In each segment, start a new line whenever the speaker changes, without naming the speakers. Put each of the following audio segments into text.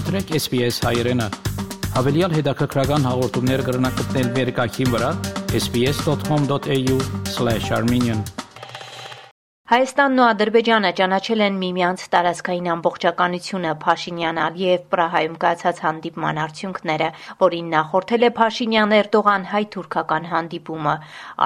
մտրեք SPS հայերեն։ Հավելյալ հետաքրքրական հաղորդումներ կգրնակցնել վերկայքին վրա sps.com.au/armenian
Հայաստանն ու Ադրբեջանը ճանաչել են միմյանց տարածքային ամբողջականությունը Փաշինյան-Ալիև Պրահայում կայացած հանդիպման արդյունքները, որին նախորդել է Փաշինյան-Էրդողան հայ-թուրքական հանդիպումը։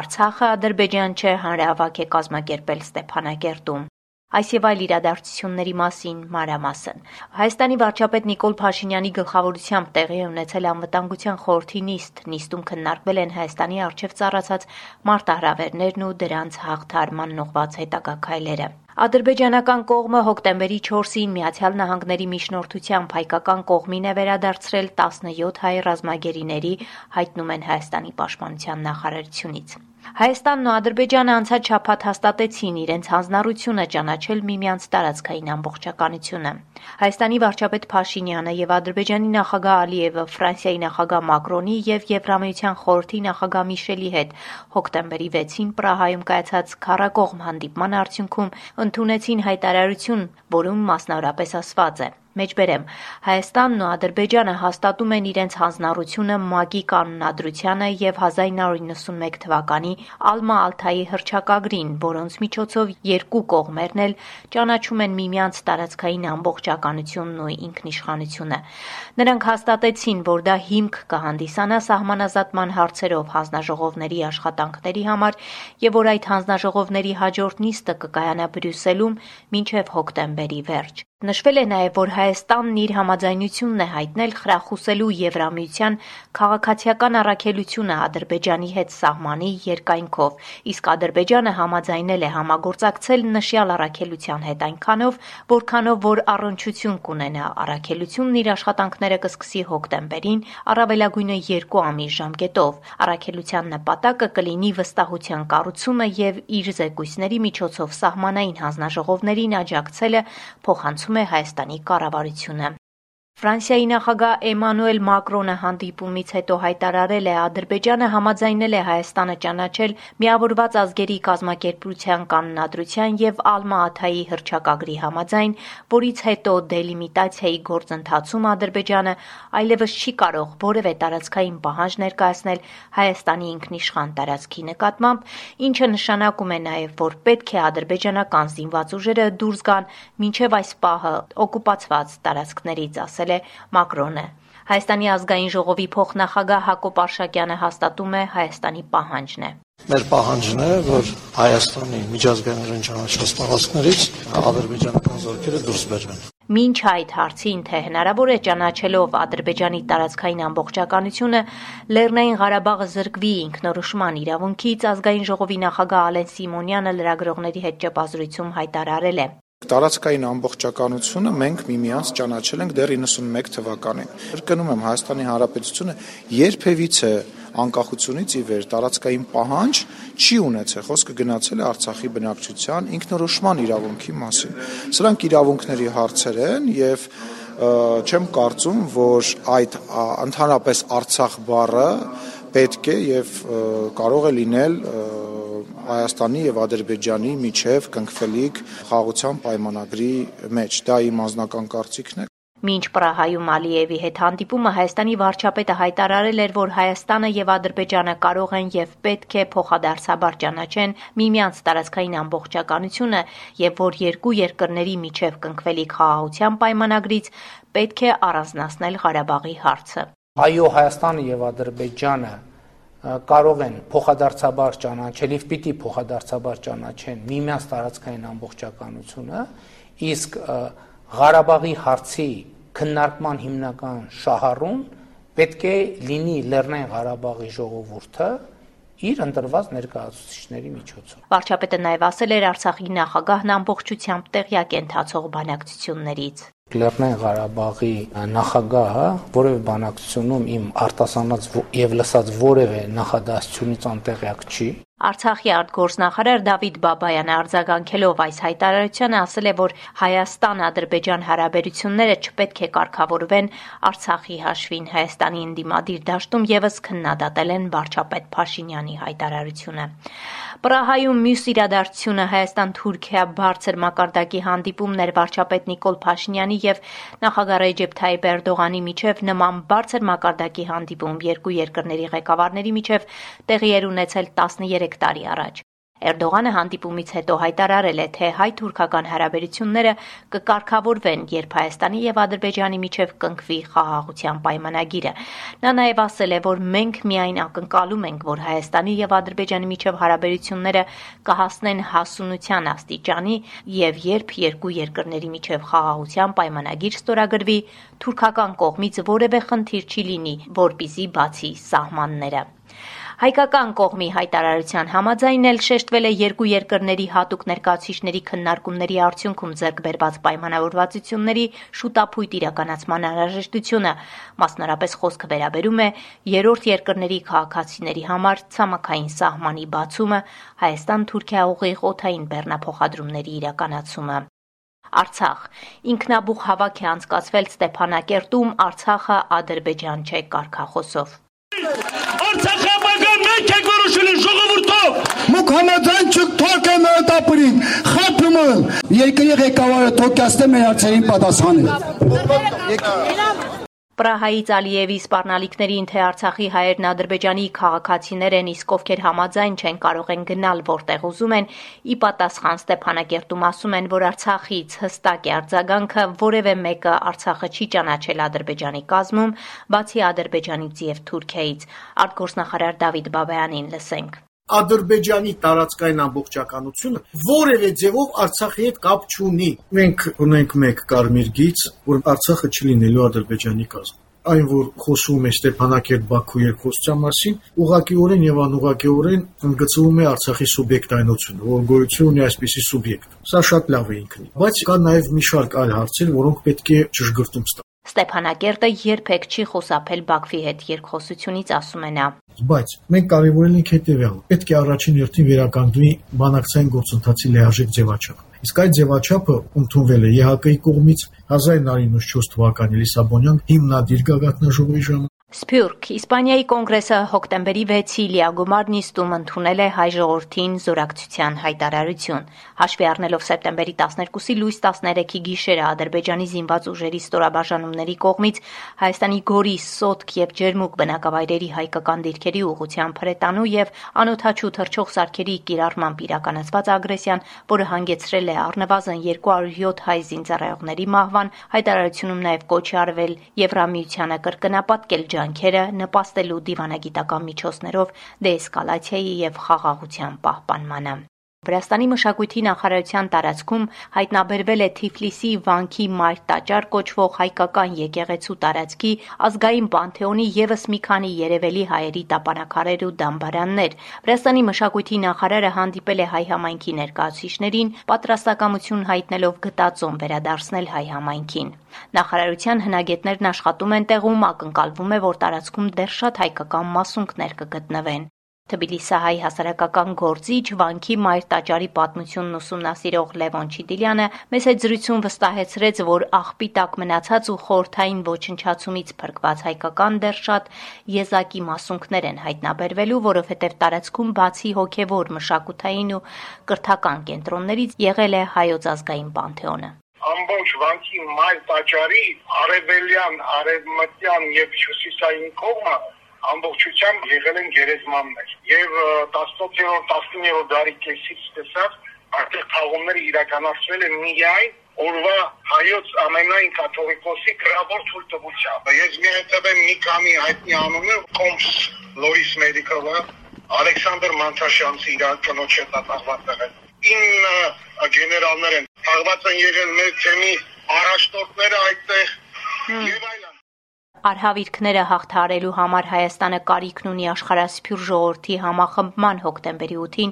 Արցախը Ադրբեջան չէ, հանրահավաք է կազմակերպել Ստեփանակերտում։ Այս եւ այլ իրադարձությունների մասին մանրամասն։ Հայաստանի վարչապետ Նիկոլ Փաշինյանի գլխավորությամբ տեղի ունեցել անվտանգության խորհրդի նիստ։ Նիստում քննարկվել են Հայաստանի արչև ծառացած մարտահրավերներն ու դրանց հաղթարման ուղղված հետագա քայլերը։ Ադրբեջանական կողմը հոկտեմբերի 4-ին Միացյալ Նահանգների միջնորդությամբ հայկական կողմին է վերադարձրել 17 հայ ռազմագերիների, հայտնում են Հայաստանի պաշտպանության նախարարությունից։ Հայաստանն ու Ադրբեջանը անցած շաբաթ հաստատեցին իրենց հանձնառությունը ճանաչել միմյանց տարածքային ամբողջականությունը։ Հայաստանի վարչապետ Փաշինյանը եւ Ադրբեջանի նախագահ Ալիևը Ֆրանսիայի նախագահ Մակրոնի եւ Եվրամիության խորհրդի նախագահ Միշելի հետ հոկտեմբերի 6-ին Պրահայում կայացած քարակողմ հանդիպման արդյունքում ընդունեցին հայտարարություն, որում մասնավորապես ասված է. Մեջբերեմ. Հայաստանն ու Ադրբեջանը հաստատում են իրենց հանձնառությունը ՄԱԿ-ի կանոնադրությանը եւ 1991 թվականի Ալմա-Ալթայի հռչակագրին, որոնց միջոցով երկու կողմերն էլ ճանաչում են միմյանց տարածքային ամբողջականությունն ու ինքնիշխանությունը։ Նրանք հաստատեցին, որ դա հիմք կհանդիսանա սահմանազատման հարցերով հանձնաժողովների աշխատանքների համար եւ որ այդ հանձնաժողովների հաջորդ նիստը կկայանա Բրյուսելում մինչեւ հոկտեմբերի վերջ։ Նշվել է նաև, որ Հայաստանն իր համաձայնությունն է հայտնել խրախուսելու Եվրամիության քաղաքացիական առաքելությունը Ադրբեջանի հետ սահմանի երկայնքով, իսկ Ադրբեջանը համաձայնել է համագործակցել նշյալ առաքելության հետ այնքանով, որքանով որ առնչություն կունենա. Առաքելությունն իր աշխատանքները կսկսի հոկտեմբերին, առավելագույնը 2 ամիս ժամկետով։ Առաքելության նպատակը կլինի վստահության կառուցումը եւ իր զեկույցների միջոցով սահմանային հանձնաժողովներին աջակցելը փոխանցում է Հայաստանի կառավարությունը։ Ֆրանսիայի նախագահ Էմանուել Մակրոնը հանդիպումից հետո հայտարարել է Ադրբեջանը համաձայնել է Հայաստանը ճանաչել Միավորված ազգերի կազմակերպության կանոնադրության եւ Ալմա-Աթայի հռչակագրի համաձայն, որից հետո դելիմիտացիայի գործընթացում Ադրբեջանը այլևս չի կարող որևէ տարածքային պահանջ ներկայացնել Հայաստանի ինքնիշխան տարածքի նկատմամբ, ինչը նշանակում է նաեւ, որ պետք է ադրբեջանական զինված ուժերը դուրս գան մինչեւ այս պահը օկուպացված տարածքներից, ասել է Մակրոնը։ Հայաստանի ազգային ժողովի փոխնախագահ Հակոբ Արշակյանը հաստատում է Հայաստանի պահանջն է։
Մեր պահանջն է, որ Հայաստանի միջազգայինորեն ճանաչված տարածքներից ադրբեջանական զորքերը դուրս բերվեն։
Մինչ այդ հարցին, թե հնարավոր է ճանաչելով Ադրբեջանի տարածքային ամբողջականությունը Լեռնային Ղարաբաղը զրկվի ինքնորոշման իրավունքից, ազգային ժողովի նախագահ Ալեն Սիմոնյանը լրագրողների հետ ճեպազրույցում հայտարարել է.
Տարածքային ամբողջականությունը մենք միմյանց ճանաչել ենք դեռ 91 թվականին։ Կրկնում եմ, Հայաստանի Հանրապետությունը երբևիցե անկախությունից ի վեր տարածքային պահանջ չի ունեցել։ Խոսքը գնացել է Արցախի բնակչության ինքնորոշման իրավունքի մասին։ Սրանք իրավունքների հարցեր են եւ չեմ կարծում, որ այդ ընդհանրապես Արցախ բառը պետք է եւ կարող է լինել Հայաստանի եւ Ադրբեջանի միջև կնքվելիք խաղաղության պայմանագրի մեջ։ Դա իմ անձնական կարծիքն է։
Մինչ Պրահայում Ալիևի հետ հանդիպումը Հայաստանի վարչապետը հայտարարել էր, որ Հայաստանը եւ Ադրբեջանը կարող են եւ պետք է փոխադարձաբար ճանաչեն միմյանց տարածքային ամբողջականությունը եւ որ երկու երկրների միջև կնքվելիք խաղաղության պայմանագրից պետք է առանձնացնել Ղարաբաղի հարցը։
Այո, Հայաստանը եւ Ադրբեջանը կարող են փոխադարձաբար ճանաչել եւ պիտի փոխադարձաբար ճանաչեն միմյանց տարածքային ամբողջականությունը, իսկ Ղարաբաղի հարցի քննարկման հիմնական շահառուն պետք է լինի Լեռնային Ղարաբաղի ժողովուրդը իր ընտրված ներկայացուցիչների միջոցով։
Վարչապետը նաև ասել էր Արցախի նախագահն ամբողջությամբ տեղյակ է ընթացող բանակցություններից։
Լեռնային Ղարաբաղի նախագահը որևէ բանակցությունում իմ արտասանած եւ լսած որևէ նախադասությունից անտեղյակ չի
Արցախի արտգործնախարար Դավիթ Բաբայանը արձագանքելով այս հայտարարությանը ասել է, որ Հայաստան-Ադրբեջան հարաբերությունները չպետք է կարգավորվեն Արցախի հաշվին։ Հայաստանի ընդդիմադիր դաշտում եւս քննադատել են վարչապետ Փաշինյանի հայտարարությունը։ Պրահայում մյուս իրադարձությունը Հայաստան-Թուրքիա բարձր մակարդակի հանդիպումներ վարչապետ Նիկոլ Փաշինյանի եւ նախագահ Ռեջեփ Թայիպ Էրդողանի միջև նման բարձր մակարդակի հանդիպում երկու երկրների ղեկավարների միջև տեղի էր ունեցել 13 տարի առաջ։ Էրդողանը հանդիպումից հետո հայտարարել է, թե հայ-թուրքական հարաբերությունները կկարգավորվեն, երբ Հայաստանի եւ Ադրբեջանի միջև կնքվի խաղաղության պայմանագիրը։ Նա նաեւ ասել է, որ մենք միայն ակնկալում ենք, որ Հայաստանի եւ Ադրբեջանի միջև հարաբերությունները կհասնեն հասունության աստիճանի եւ երբ երկու երկրների միջև խաղաղության պայմանագիր ստորագրվի, թուրքական կողմից որևէ խնդիր չի լինի, որպիսի բացի սահմանները։ Հայկական կողմի հայտարարության համաձայն էլ շեշտվել է երկու երկրների հատուկ ներկայացուցիչների քննարկումների արդյունքում ձեռք բերված պայմանավորվածությունների շուտապույտ իրականացման անհրաժեշտությունը։ Մասնարապես խոսքը վերաբերում է երրորդ երկրների քաղաքացիների համար ցամաքային սահմանի բացումը, Հայաստան-Թուրքիա ուղիղ օթային բեռնափոխադրումների իրականացումը։ Արցախ. Ինքնաբուխ հավաք է անցկացվել Ստեփանակերտում Արցախը Ադրբեջան չէ կարգախոսով։
Արցախը են ժողովուրդով։
Մուք համաձայն չուք թոք է մեր տապրին, խապում են։ Երկրի ղեկավարը թոքյաստե մեր հարցերին պատասխանը։
Պրահայից Ալիևի սպառնալիքներին թե Արցախի հայերն Ադրբեջանի քաղաքացիներ են, իսկ ովքեր համաձայն չեն կարող են գնալ որտեղ ուզում են, ի պատասխան Ստեփանակերտում ասում են, որ Արցախից հստակ է արձագանքը, որևէ մեկը Արցախը չի ճանաչել Ադրբեջանի կազմում, բացի Ադրբեջանից եւ Թուրքիայից։ Արտգործնախարար Դավիթ Բաբայանին լսենք։
Ադրբեջանի տարածքային ամբողջականությունը որևէ ձևով Արցախի հետ կապ չունի։ Մենք ունենք մեկ կարմիր գիծ, որ Արցախը չլինելու Ադրբեջանի կազմ այն որ խոսում է Ստեփանակերտ Բաքու երկխոսության մասին, ուղղակիորեն եւ անուղղակիորեն ընդգծվում է Արցախի սուբյեկտայնությունը, որ գոյություն ունի այսպիսի սուբյեկտ։ Սա շատ լավ է ինքնին, բայց կա նաեւ մի շարք այլ հարցեր, որոնք պետք է ճշգրտում ստանան։
Ստեփանակերտը երբեք չի խուսափել Բաքվի հետ երկխոսությունից, ասում է նա։
Բայց մենք կարևորել ենք հետևյալը. պետք է առաջին հերթին վերականգնվի բանակցային գործընթացի լիարժեք ձևաչափ։ Իսկ այդ ձևաչափը ընդունվել է ԵՀԿ-ի կողմից 1994 թվականի Լիսաբոնյան հիմնադիր գագաթնաժողովի ժամանակ
Սփյուռք Իսպանիայի կոնգրեսը հոկտեմբերի 6-ի լիագումար նիստում ընդունել է հայ ժողովրդին զորակցության հայտարարություն։ Հաշվի առնելով սեպտեմբերի 12-ի լույս 13-ի գիշերը Ադրբեջանի զինված ուժերի ստորաբաժանումների կողմից Հայաստանի Գորիս, Սոտք եւ Ջերմուկ բնակավայրերի հայկական դիրքերի ուղղությամբ հրետանու եւ անօթաչու թռչող սարքերի կիրառմամբ իրականացված ագրեսիան, որը հանգեցրել է առնվազն 207 հայ զինծառայողների մահվան, հայտարարությունում նաեւ կոչ արվել Եվրամիությանը կրկնապատկել ջանքերը նպաստելու դիվանագիտական միջոցներով դեէսկալացիայի եւ խաղաղության պահպանմանը։ Վրաստանի մշակույթի նախարարության տարածքում հայտնաբերվել է Թիֆլիսի վանքի մայր տաճար կոչվող հայկական եկեղեցու տարածքի ազգային պանթեոնի եւս մի քանի երևելի հայերի տապանակարեր ու դամբարաններ։ Վրաստանի մշակույթի նախարարը հանդիպել է հայ համայնքի ներկայացուցիչներին, պատրաստակամություն հայտնելով գտածոն վերադարձնել հայ համայնքին։ Նախարարության հնագետներն աշխատում են տեղում, ակնկալվում է, որ տարածքում դեռ շատ հայկական մասունքներ կգտնվեն։ Թբիլիսահայ հասարակական գործիչ, վանքի մայր տաճարի պատմությունն ուսումնասիրող Լևոն Չիդիլյանը մեծ հետ զրույցում վստահեցրեց, որ աղբի տակ մնացած ու խորթային ոչնչացումից փրկված հայկական դեռ շատ եզակի մասունքներ են հայտնաբերվելու, որովհետև տարածքում բացի հոգևոր, մշակութային ու կրթական կենտրոններից եղել է հայոց ազգային պանթեոնը
ամբողջ վանքի մայր տաճարի արևելյան, արևմտյան եւ հյուսիսային կողմը ամբողջությամբ եղել են գերեզմաններ եւ 17-րդ 19-րդ դարի կեսից տեսած արդեն թաղումները իրականացվել են միայն օրվա հայոց ամենայն կաթողիկոսի գրավոր թույլտվությամբ։ Ես միայն տվեմ մի քանի հայտնի անուններ, Կոմս Լորիս Մեդիկովը, Ալեքսանդր Մանթաշյանցի իր կնոջ հետ տաղված եղել։ Ինը գեներալներ են թաղված են եղել մեր թեմի առաջնորդները այդտեղ եւ այլն
արհավիրքները հաղթարելու համար Հայաստանը կարիքն ունի աշխարհասփյուր ժողովրդի համախմբման հոկտեմբերի 8-ին,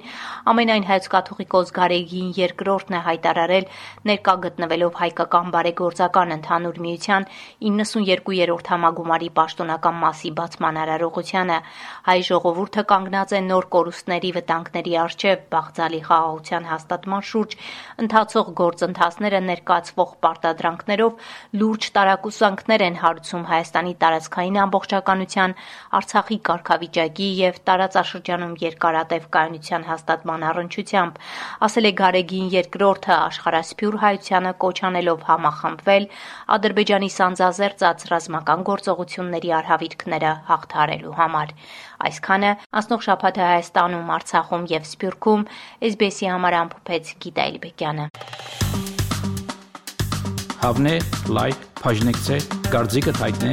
ամենայն հայոց կաթողիկոս Գարեգին II-ն է հայտարարել ներկա գտնվելով հայկական բարեգործական ընդհանուր միության 92-րդ համագումարի պաշտոնական մասի բացման արարողությանը։ Հայ ժողովուրդը կանգնած է նոր կորուստների վտանգների առջև բաղձալի խաղաղության հաստատման շուրջ ընթացող գործընթացները ներկայացվող պարտադրանքներով լուրջ տարակուսանքներ են հարուցում Հայաստանի տարածքային ամբողջականության, Արցախի կարգավիճակի եւ տարածաշրջանում երկարատև կայունության հաստատման առնչությամբ, ասել է Գարեգին II-ը աշխարհասփյուր հայությանը կոչ անելով համախմբվել Ադրբեջանի սանձազերծած ռազմական գործողությունների արհավիրքները հաղթահարելու համար։ Այսքանը անցնող շաբաթը Հայաստանում, Արցախում եւ Սփյուռքում SBS-ի համար ամփոփեց Գիտա Իլբեկյանը։
Հավնե, լայք, բաժնեկցե, դարձիկը թայտնե,